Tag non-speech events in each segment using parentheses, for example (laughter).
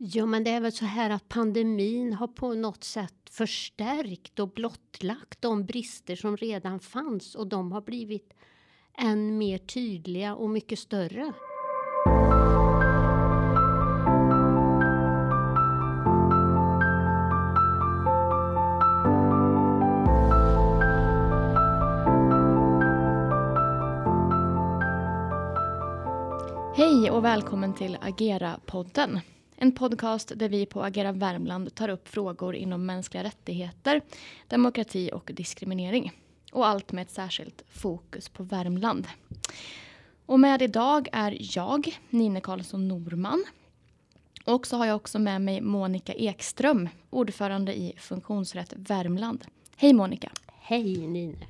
Ja, men det är väl så här att pandemin har på något sätt förstärkt och blottlagt de brister som redan fanns och de har blivit än mer tydliga och mycket större. Hej och välkommen till Agera-podden. En podcast där vi på Agera Värmland tar upp frågor inom mänskliga rättigheter, demokrati och diskriminering. Och allt med ett särskilt fokus på Värmland. Och med idag är jag, Nine Karlsson Norman. Och så har jag också med mig Monica Ekström, ordförande i Funktionsrätt Värmland. Hej Monica! Hej Nina!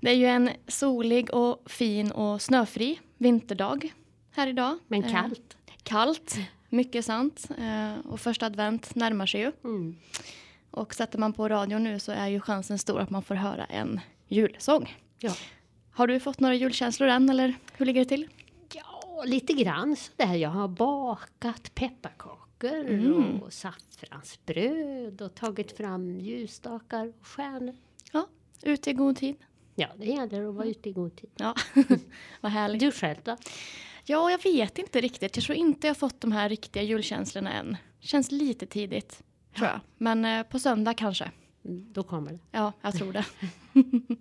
Det är ju en solig och fin och snöfri vinterdag här idag. Men kallt. Eh, kallt, mycket sant. Eh, och första advent närmar sig ju. Mm. Och sätter man på radion nu så är ju chansen stor att man får höra en julsång. Ja. Har du fått några julkänslor än eller hur ligger det till? ja, lite grann sådär. Jag har bakat pepparkakor Mm. och saffransbröd och tagit fram ljusstakar och stjärnor. Ja, ute i god tid. Ja, det gäller att vara ute i god tid. Ja, (laughs) vad härligt. Du själv då? Ja, jag vet inte riktigt. Jag tror inte jag fått de här riktiga julkänslorna än. Känns lite tidigt, tror jag. Men eh, på söndag kanske. Mm, Då kommer det. Ja, jag tror det. (laughs)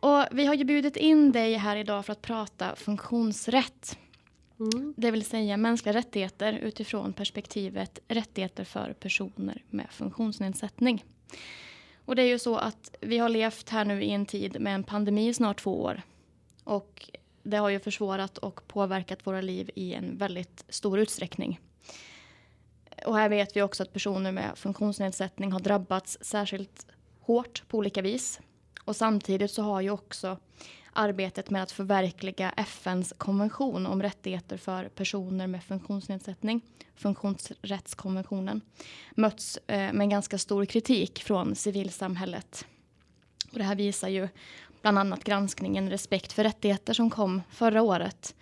och vi har ju bjudit in dig här idag för att prata funktionsrätt. Mm. Det vill säga mänskliga rättigheter utifrån perspektivet rättigheter för personer med funktionsnedsättning. Och det är ju så att vi har levt här nu i en tid med en pandemi i snart två år. Och det har ju försvårat och påverkat våra liv i en väldigt stor utsträckning. Och här vet vi också att personer med funktionsnedsättning har drabbats särskilt hårt på olika vis. Och samtidigt så har ju också arbetet med att förverkliga FNs konvention om rättigheter för personer med funktionsnedsättning, funktionsrättskonventionen, mötts eh, med ganska stor kritik från civilsamhället. Och det här visar ju bland annat granskningen Respekt för rättigheter som kom förra året.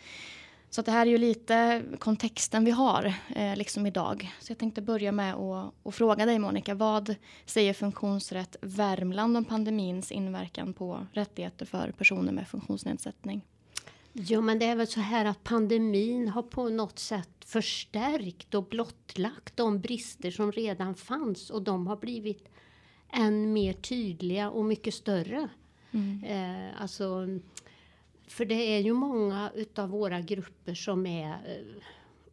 Så att det här är ju lite kontexten vi har eh, liksom idag. Så jag tänkte börja med att, fråga dig Monica, vad säger Funktionsrätt Värmland om pandemins inverkan på rättigheter för personer med funktionsnedsättning? Ja, men det är väl så här att pandemin har på något sätt förstärkt och blottlagt de brister som redan fanns och de har blivit än mer tydliga och mycket större. Eh, alltså, för det är ju många utav våra grupper som är eh,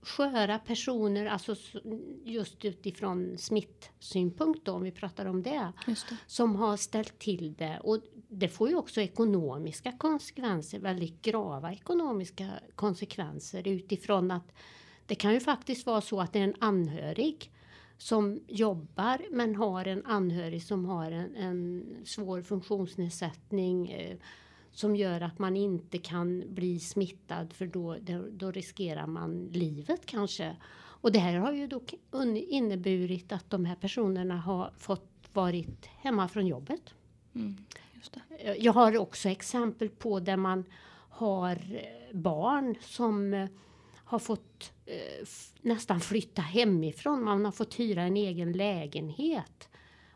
sköra personer, alltså just utifrån smittsynpunkt då, om vi pratar om det det. som har ställt till det. Och det får ju också ekonomiska konsekvenser, väldigt grava ekonomiska konsekvenser utifrån att det kan ju faktiskt vara så att det är en anhörig som jobbar men har en anhörig som har en, en svår funktionsnedsättning eh, som gör att man inte kan bli smittad för då, då, riskerar man livet kanske. Och det här har ju då inneburit att de här personerna har fått varit hemma från jobbet. Mm. Eh, Jag har också exempel på där man har eh, barn som eh, har fått eh, nästan flytta hemifrån. Man har fått hyra en egen lägenhet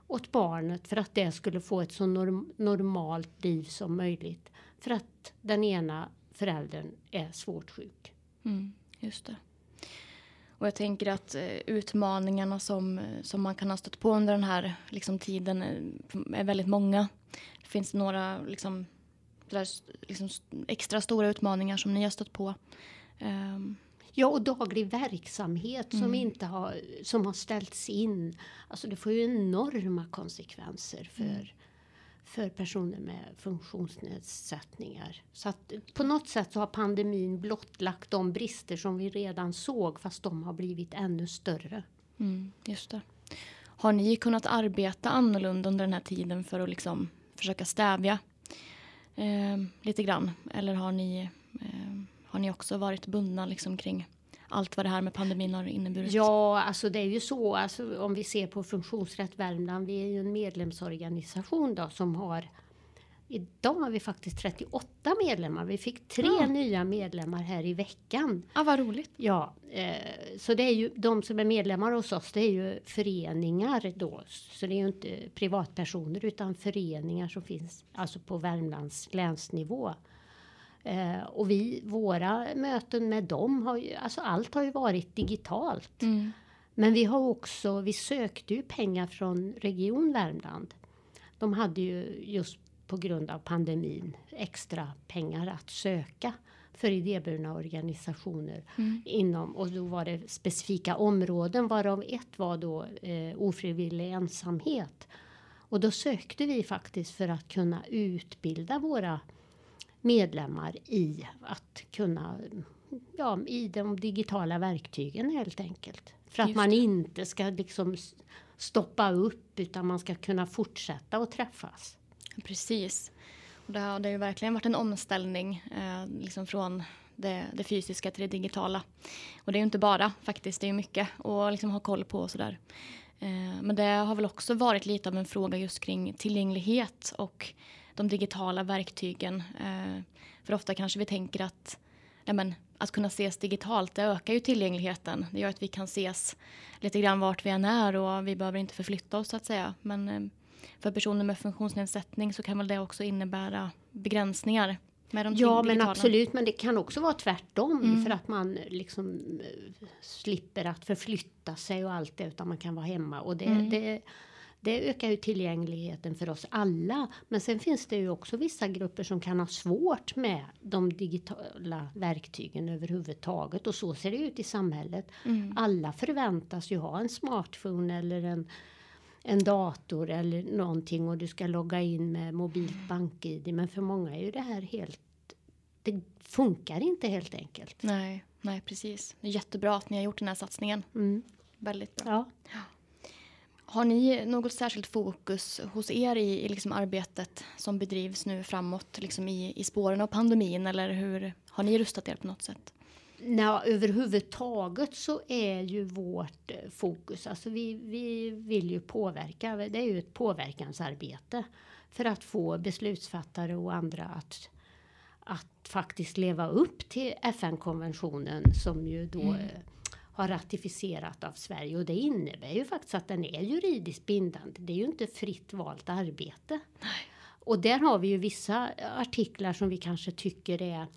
åt barnet för att det skulle få ett så norm- normalt liv som möjligt. För att den ena föräldern är svårt sjuk. Mm, just det. Och jag tänker att eh, utmaningarna som, eh, som man kan ha stött på under den här liksom, tiden eh, är väldigt många. Det finns några liksom, där liksom, extra stora utmaningar som ni har stött på. Um, Ja, och daglig verksamhet som, Mm. inte har, som har ställts in. Alltså det får ju enorma konsekvenser för, Mm. för personer med funktionsnedsättningar. Så att på något sätt så har pandemin blottlagt de brister som vi redan såg fast de har blivit ännu större. mm, just det. Har ni kunnat arbeta annorlunda under den här tiden för att liksom försöka stävja ehm, lite grann? Eller har ni, har ni också varit bundna liksom, kring allt vad det här med pandemin har inneburit? Ja, alltså det är ju så, alltså, om vi ser på Funktionsrätt Värmland, vi är ju en medlemsorganisation då som har Idag har vi faktiskt 38 medlemmar. Vi fick tre Ja. nya medlemmar här i veckan. Ja, vad roligt. Ja, eh, så det är ju de som är medlemmar hos oss, det är ju föreningar då. Så det är ju inte privatpersoner utan föreningar som finns alltså på Värmlands länsnivå. Eh, och vi, våra möten med dem har ju, alltså allt har ju varit digitalt. Mm. Men vi har också, vi sökte ju pengar från Region Värmland. De hade ju just på grund av pandemin extra pengar att söka för idéburna organisationer Mm. inom och då var det specifika områden varav ett var då eh, ofrivillig ensamhet. Och då sökte vi faktiskt för att kunna utbilda våra medlemmar i att kunna ja, i de digitala verktygen helt enkelt. För att man inte ska liksom stoppa upp utan man ska kunna fortsätta att träffas. Precis. Och det har det har ju verkligen varit en omställning eh, liksom från det, det fysiska till det digitala. Och det är ju inte bara faktiskt, det är ju mycket att liksom ha koll på och sådär. Eh, men det har väl också varit lite av en fråga just kring tillgänglighet och de digitala verktygen. Eh, för ofta kanske vi tänker att ja, men, att kunna ses digitalt, det ökar ju tillgängligheten. Det gör att vi kan ses lite grann vart vi än är och vi behöver inte förflytta oss så att säga. Men eh, för personer med funktionsnedsättning så kan väl det också innebära begränsningar med de Ja digitala. men absolut, men det kan också vara tvärtom Mm. för att man liksom eh, slipper att förflytta sig och allt det utan man kan vara hemma och det, Mm. det, det ökar ju tillgängligheten för oss alla. Men sen finns det ju också vissa grupper som kan ha svårt med de digitala verktygen överhuvudtaget och så ser det ut i samhället. Mm. Alla förväntas ju ha en smartphone eller en, en dator eller någonting och du ska logga in med mobilt bank-id. Men för många är ju det här helt... Det funkar inte helt enkelt. Nej, nej, precis. Det är jättebra att ni har gjort den här satsningen. Mm. Väldigt bra. Ja. Har ni något särskilt fokus hos er i, i liksom arbetet som bedrivs nu framåt liksom i, i spåren av pandemin eller hur har ni rustat er på något sätt? Nå, överhuvudtaget så är ju vårt eh, fokus, alltså vi, vi vill ju påverka, det är ju ett påverkansarbete för att få beslutsfattare och andra att, att faktiskt leva upp till FN-konventionen som ju då Mm. Har ratificerat av Sverige och det innebär ju faktiskt att den är juridiskt bindande. Det är ju inte fritt valt arbete. Och där har vi ju vissa artiklar som vi kanske tycker är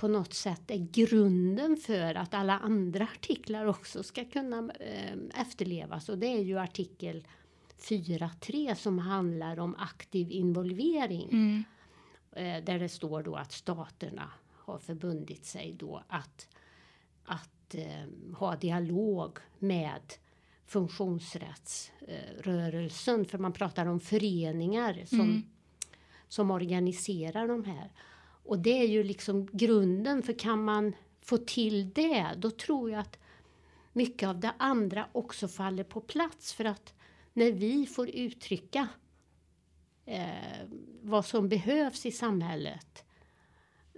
på något sätt är grunden för att alla andra artiklar också ska kunna eh, efterlevas. Och det är ju artikel 4.3 som handlar om aktiv involvering. Mm. Eh, där det står då att staterna har förbundit sig då att, att eh, ha dialog med funktionsrättsrörelsen. För man pratar om föreningar som, Mm. som organiserar de här. Och det är ju liksom grunden, för kan man få till det, då tror jag att mycket av det andra också faller på plats. För att när vi får uttrycka eh, vad som behövs i samhället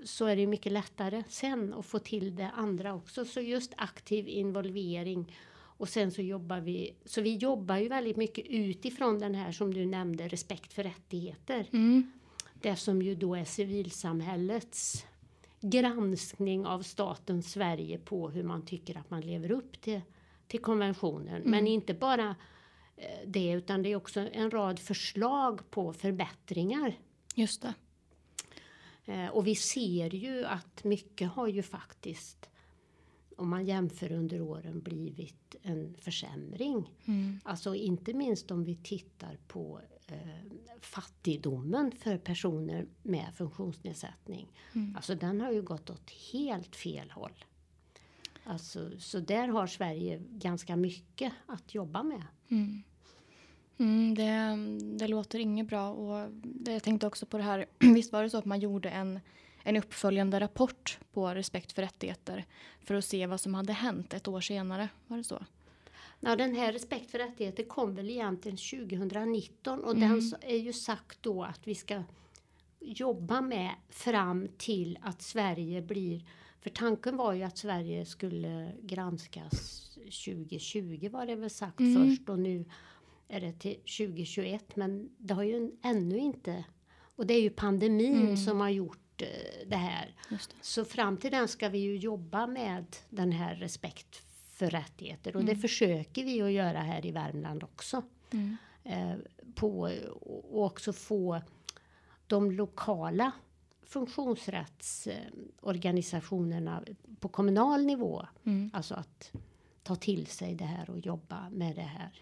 så är det mycket lättare sen att få till det andra också. Så just aktiv involvering och sen så jobbar vi, så vi jobbar ju väldigt mycket utifrån den här som du nämnde, respekt för rättigheter. Mm. Det som ju då är civilsamhällets granskning av staten Sverige på hur man tycker att man lever upp till, till konventionen. Men inte bara eh, det utan det är också en rad förslag på förbättringar. Just det. Eh, Och vi ser ju att mycket har ju faktiskt om man jämför under åren blivit en försämring. Mm. Alltså inte minst om vi tittar på eh, fattigdomen för personer med funktionsnedsättning. Mm. Alltså den har ju gått åt helt fel håll. Alltså, så där har Sverige ganska mycket att jobba med. Mm. Mm, det, det låter inget bra. Och det, jag tänkte också på det här. (clears throat) Visst var det så att man gjorde en, en uppföljande rapport på respekt för rättigheter för att se vad som hade hänt ett år senare? Var det så? Ja, den här respekt för rättigheter kom väl egentligen 2019 och Mm. den är ju sagt då att vi ska jobba med fram till att Sverige blir för tanken var ju att Sverige skulle granskas 2020 var det väl sagt Mm. först och nu är det till 2021 men det har ju ännu inte Och det är ju pandemin Mm. som har gjort eh, det här. Det. Så fram till den ska vi ju jobba med den här respekt för rättigheter och det Mm. försöker vi att göra här i Värmland också. Mm. Eh, på, och också få de lokala funktionsrättsorganisationerna på kommunal nivå, Mm. alltså att ta till sig det här och jobba med det här.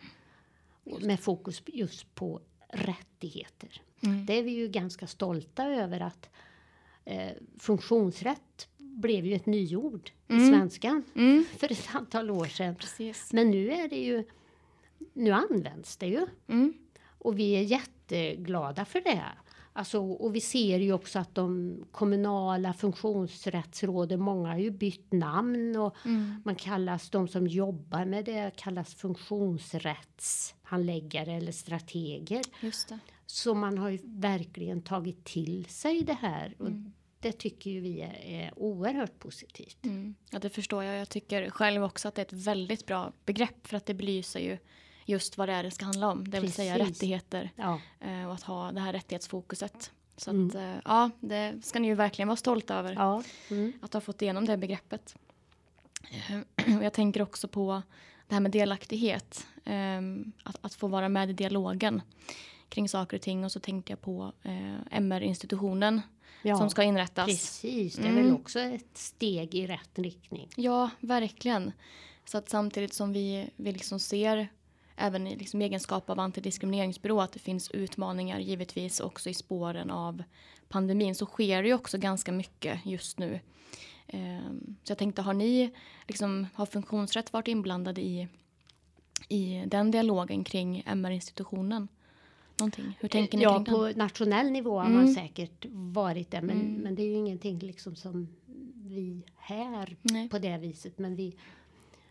Med fokus just på rättigheter. Mm. Det är vi ju ganska stolta över att eh, funktionsrätt blev ju ett nyord i Mm. svenskan Mm. (laughs) för ett antal år sedan. Precis. Men nu är det ju, nu används det ju. Mm. Och vi är jätteglada för det. Alltså, och vi ser ju också att de kommunala funktionsrättsråden, många har ju bytt namn och Mm. man kallas, de som jobbar med det kallas funktionsrättshandläggare eller strateger. Just det. Så man har ju verkligen tagit till sig det här och Mm. det tycker ju vi är, oerhört positivt. Mm. Ja, det förstår jag. Jag tycker själv också att det är ett väldigt bra begrepp för att det belyser ju just vad det är det ska handla om. Det vill säga Precis. rättigheter Ja, eh, och att ha det här rättighetsfokuset. Så Mm. att eh, ja, det ska ni ju verkligen vara stolta över. ja. Mm. Att ha fått igenom det begreppet. Eh, (clears throat) Och jag tänker också på det här med delaktighet. eh, Att, att få vara med i dialogen kring saker och ting. Och så tänkte jag på MR-institutionen ja. som ska inrättas. Precis, det är Mm. väl också ett steg i rätt riktning. Ja, verkligen. Så att samtidigt som vi, vi liksom ser även i liksom egenskap av antidiskrimineringsbyrå att det finns utmaningar givetvis också i spåren av pandemin så sker det ju också ganska mycket just nu. Ehm, Så jag tänkte, har ni, liksom, har funktionsrätt varit inblandade i, i den dialogen kring MR-institutionen? Någonting? Hur tänker ni ja, kring den? på nationell nivå har Mm. man säkert varit det, men, Mm. men det är ju ingenting liksom som vi här Nej. på det viset. Men vi,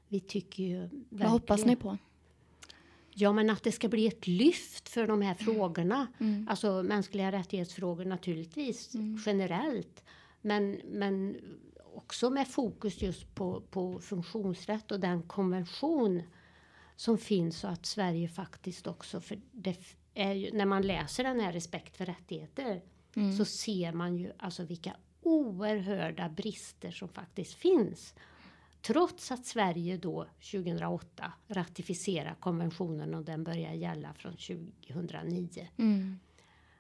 vi tycker ju. Vad hoppas ni på? Ja, men att det ska bli ett lyft för de här frågorna. Mm. Alltså mänskliga rättighetsfrågor naturligtvis Mm. generellt. Men, men också med fokus just på, på funktionsrätt och den konvention som finns och att Sverige faktiskt också, för det är ju, när man läser den här respekt för rättigheter Mm. så ser man ju alltså vilka oerhörda brister som faktiskt finns. Trots att Sverige då 2008 ratificerar konventionen och den börjar gälla från 2009. Mm.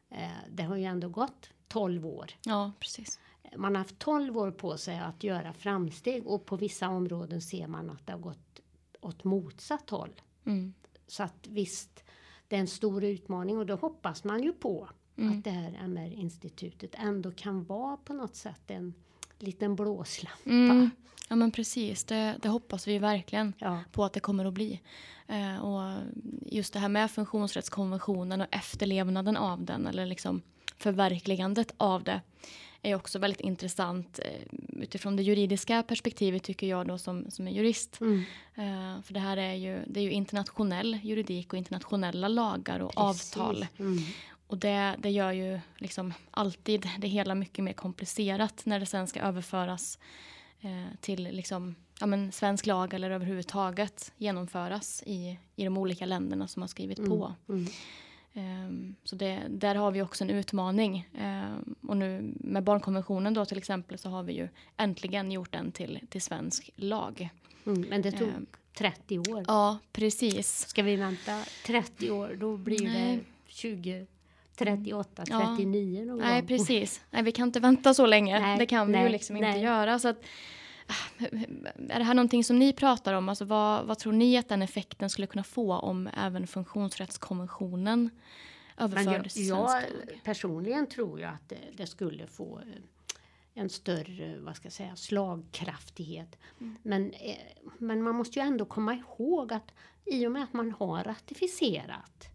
Eh, det har ju ändå gått 12 år. Ja, precis. Man har haft 12 år på sig att göra framsteg och på vissa områden ser man att det har gått åt motsatt håll. Mm. Så att visst, det är en stor utmaning och då hoppas man ju på Mm. att det här MR-institutet ändå kan vara på något sätt en liten blåslampa. Mm. Ja men precis, det, det hoppas vi verkligen Ja, på att det kommer att bli. Eh, och just det här med funktionsrättskonventionen och efterlevnaden av den eller liksom förverkligandet av det är också väldigt intressant eh, utifrån det juridiska perspektivet tycker jag då som, som är jurist. mm, Eh, för det här är ju, det är ju internationell juridik och internationella lagar och precis. avtal. Mm, Och det, det gör ju liksom alltid det hela mycket mer komplicerat när det sen ska överföras eh, till liksom, ja, men svensk lag eller överhuvudtaget genomföras i, i de olika länderna som har skrivit mm, på. mm. Ehm, så det, där har vi också en utmaning. Ehm, och nu med barnkonventionen då till exempel så har vi ju äntligen gjort den till, till svensk lag. Mm, men det tog Ehm. 30 år. Ja, precis. Ska vi vänta 30 år då blir Nej. det 20, 38, Ja. 39 någon Nej, gång. precis. Nej, vi kan inte vänta så länge. Nej, det kan vi ju nej, liksom nej. inte göra. Så att, ah, är det här någonting som ni pratar om? Alltså, vad, vad tror ni att den effekten skulle kunna få om även funktionsrättskonventionen överfördes till jag svensk lag? personligen tror jag att det, det skulle få eh, en större vad ska jag säga, slagkraftighet. Mm. Men, eh, men man måste ju ändå komma ihåg att i och med att man har ratificerat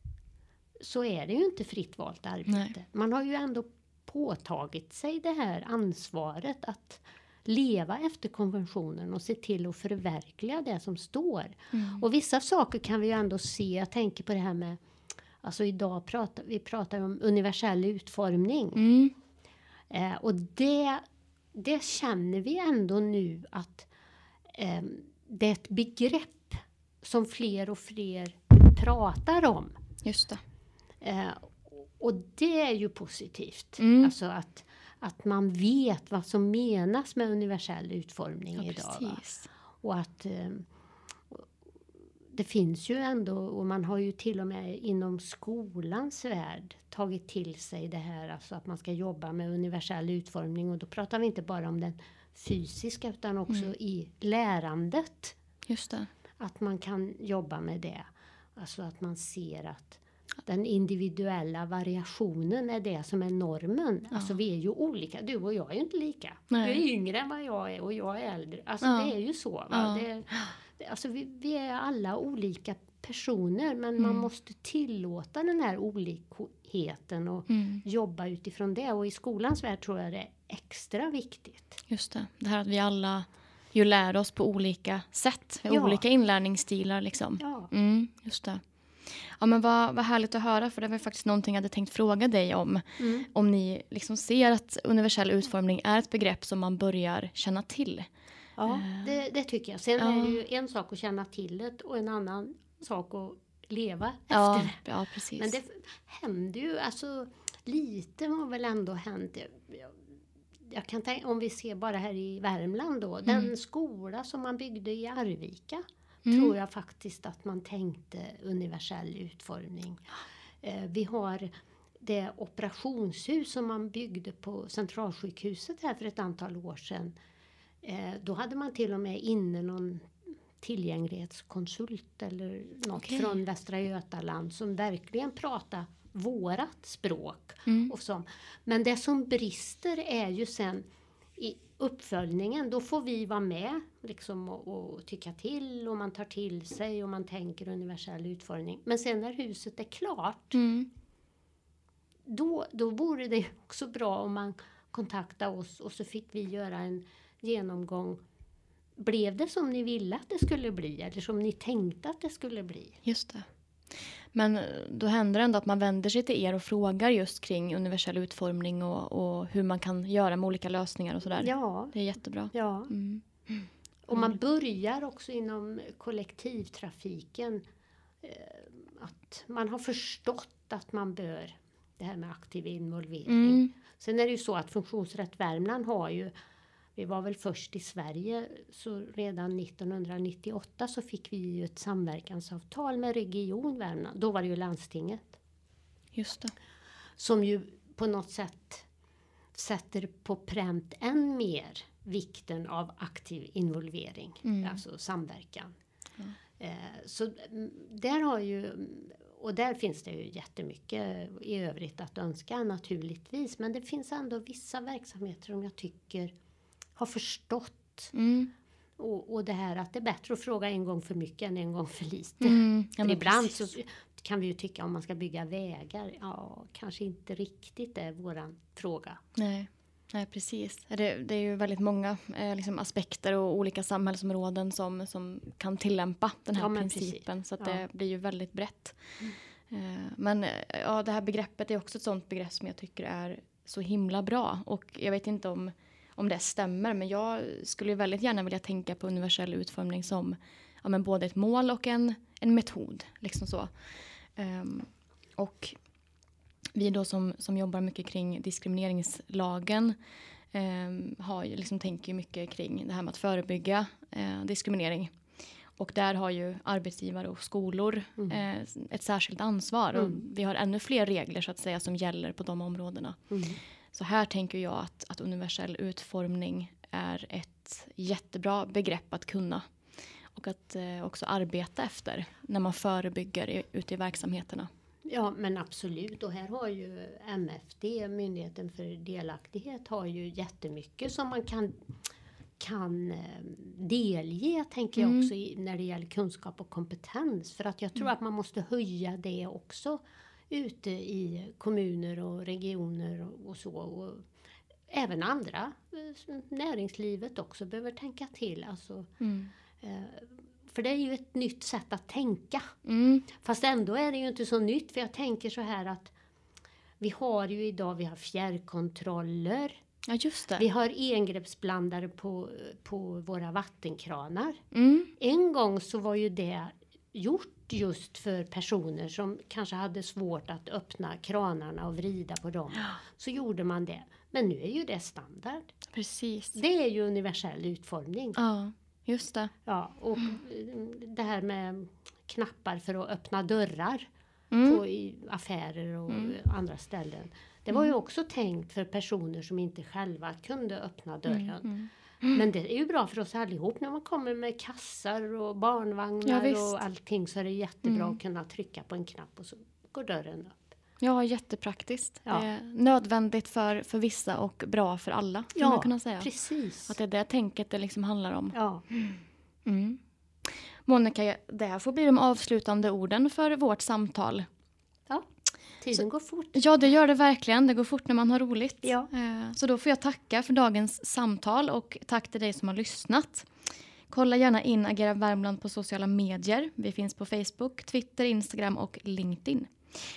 så är det ju inte fritt valt arbete. Nej. Man har ju ändå påtagit sig det här ansvaret att leva efter konventionen och se till att förverkliga det som står. Mm. Och vissa saker kan vi ju ändå se. Jag tänker på det här med Alltså idag pratar vi pratar om universell utformning. Mm. Eh, och det, det känner vi ändå nu att eh, det är ett begrepp som fler och fler pratar om. Just det. Eh, Och det är ju positivt. Mm. Alltså att, att man vet vad som menas med universell utformning Ja, idag. Och att eh, det finns ju ändå, och man har ju till och med inom skolans värld tagit till sig det här, alltså att man ska jobba med universell utformning. Och då pratar vi inte bara om den fysiska utan också Mm. i lärandet. Just det. Att man kan jobba med det. Alltså att man ser att den individuella variationen är det som är normen. Ja. Alltså vi är ju olika. Du och jag är ju inte lika. Nej. Du är yngre än vad jag är och jag är äldre. Alltså Ja. det är ju så. Va? Ja. Det, det, alltså vi, vi är alla olika personer men man Mm. måste tillåta den här olikheten och Mm. jobba utifrån det. Och i skolans värld tror jag det är extra viktigt. Just det. Det här att vi alla ju lär oss på olika sätt. Olika inlärningsstilar liksom. Ja. Mm, just det. Ja men vad, vad härligt att höra för det var faktiskt någonting jag hade tänkt fråga dig om. Mm. Om ni liksom ser att universell utformning är ett begrepp som man börjar känna till. Ja, det, det tycker jag. Sen Ja. är det ju en sak att känna till det och en annan sak att leva Ja, efter det. ja precis. Men det händer ju, alltså lite har väl ändå hänt. Jag, kan tänka, om vi ser bara här i Värmland då. Den skola som man byggde i Arvika Mm. tror jag faktiskt att man tänkte universell utformning. Eh, vi har det operationshus som man byggde på Centralsjukhuset här för ett antal år sedan. Eh, då hade man till och med inne någon tillgänglighetskonsult eller något Okej. från Västra Götaland som verkligen pratade vårat språk. Mm. Och som. Men det som brister är ju sen i uppföljningen. Då får vi vara med liksom, och, och tycka till och man tar till sig och man tänker universell utformning. Men sen när huset är klart Mm. då, då vore det också bra om man kontaktade oss och så fick vi göra en genomgång. Blev det som ni ville att det skulle bli eller som ni tänkte att det skulle bli? Just det. Men då händer det ändå att man vänder sig till er och frågar just kring universell utformning och, och hur man kan göra med olika lösningar och sådär. Ja, Det är jättebra. ja. Mm. Och man börjar också inom kollektivtrafiken eh, att man har förstått att man bör det här med aktiv involvering. Mm. Sen är det ju så att Funktionsrätt Värmland har ju vi var väl först i Sverige så redan 1998 så fick vi ju ett samverkansavtal med Region Värmland. Då var det ju landstinget Just det. som ju på något sätt sätter på pränt än mer vikten av aktiv involvering, Mm. alltså samverkan. Eh, så mm, där har ju, och där finns det ju jättemycket i övrigt att önska naturligtvis. Men det finns ändå vissa verksamheter som jag tycker har förstått. Mm. Och, och det här att det är bättre att fråga en gång för mycket än en gång för lite. Mm. Ja, För ibland precis. så kan vi ju tycka om man ska bygga vägar, ja kanske inte riktigt är våran fråga. Nej. Nej, precis. Det, det är ju väldigt många eh, liksom aspekter och olika samhällsområden som, som kan tillämpa den här Ja, principen. Så att Ja. Mm. det blir ju väldigt brett. Eh, men eh, ja, det här begreppet är också ett sånt begrepp som jag tycker är så himla bra. Och jag vet inte om, om det stämmer, men jag skulle väldigt gärna vilja tänka på universell utformning som ja, men både ett mål och en, en metod. Liksom så. Ehm, och vi då som, som jobbar mycket kring diskrimineringslagen eh, har ju, liksom, tänker ju mycket kring det här med att förebygga eh, diskriminering. Och där har ju arbetsgivare och skolor Mm. eh, ett särskilt ansvar. Och Mm. vi har ännu fler regler så att säga som gäller på de områdena. Mm. Så här tänker jag att, att universell utformning är ett jättebra begrepp att kunna. Och att eh, också arbeta efter när man förebygger i, ute i verksamheterna. Ja men absolut och här har ju MFD, Myndigheten för delaktighet, har ju jättemycket som man kan kan eh, delge, tänker jag Mm. också, i, när det gäller kunskap och kompetens. För att jag tror att man måste höja det också ute i kommuner och regioner och, så. Och även andra, eh, näringslivet också, behöver tänka till. Alltså, eh, för det är ju ett nytt sätt att tänka. Mm. Fast ändå är det ju inte så nytt för jag tänker så här att vi har ju idag, vi har fjärrkontroller, Ja, just det. vi har engreppsblandare på, på våra vattenkranar. Mm. En gång så var ju det gjort just för personer som kanske hade svårt att öppna kranarna och vrida på dem. Så gjorde man det. Men nu är ju det standard. Precis. Det är ju universell utformning. Ja, just det. Ja, och det här med knappar för att öppna dörrar Mm. på i affärer och Mm. andra ställen. Det var ju också tänkt för personer som inte själva kunde öppna dörren. Mm. Men det är ju bra för oss allihop när man kommer med kassar och Ja, barnvagnar visst. och allting så är det jättebra Mm. att kunna trycka på en knapp och så går dörren upp. Ja, jättepraktiskt. Ja. Är nödvändigt för, för vissa och bra för alla. Skulle man kunna säga. precis. Att det är det tänket det liksom handlar om. Ja, Mm. Monica, det här får bli de avslutande orden för vårt samtal. Tiden går fort. Ja, det gör det verkligen. Det går fort när man har roligt. Ja. Eh, Så då får jag tacka för dagens samtal och tack till dig som har lyssnat. Kolla gärna in Agera Värmland på sociala medier. Vi finns på Facebook, Twitter, Instagram och LinkedIn.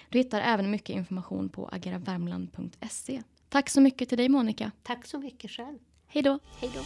Du hittar även mycket information på ageravärmland.se. Tack så mycket till dig Monica. Tack så mycket själv. Hej då! Hej då.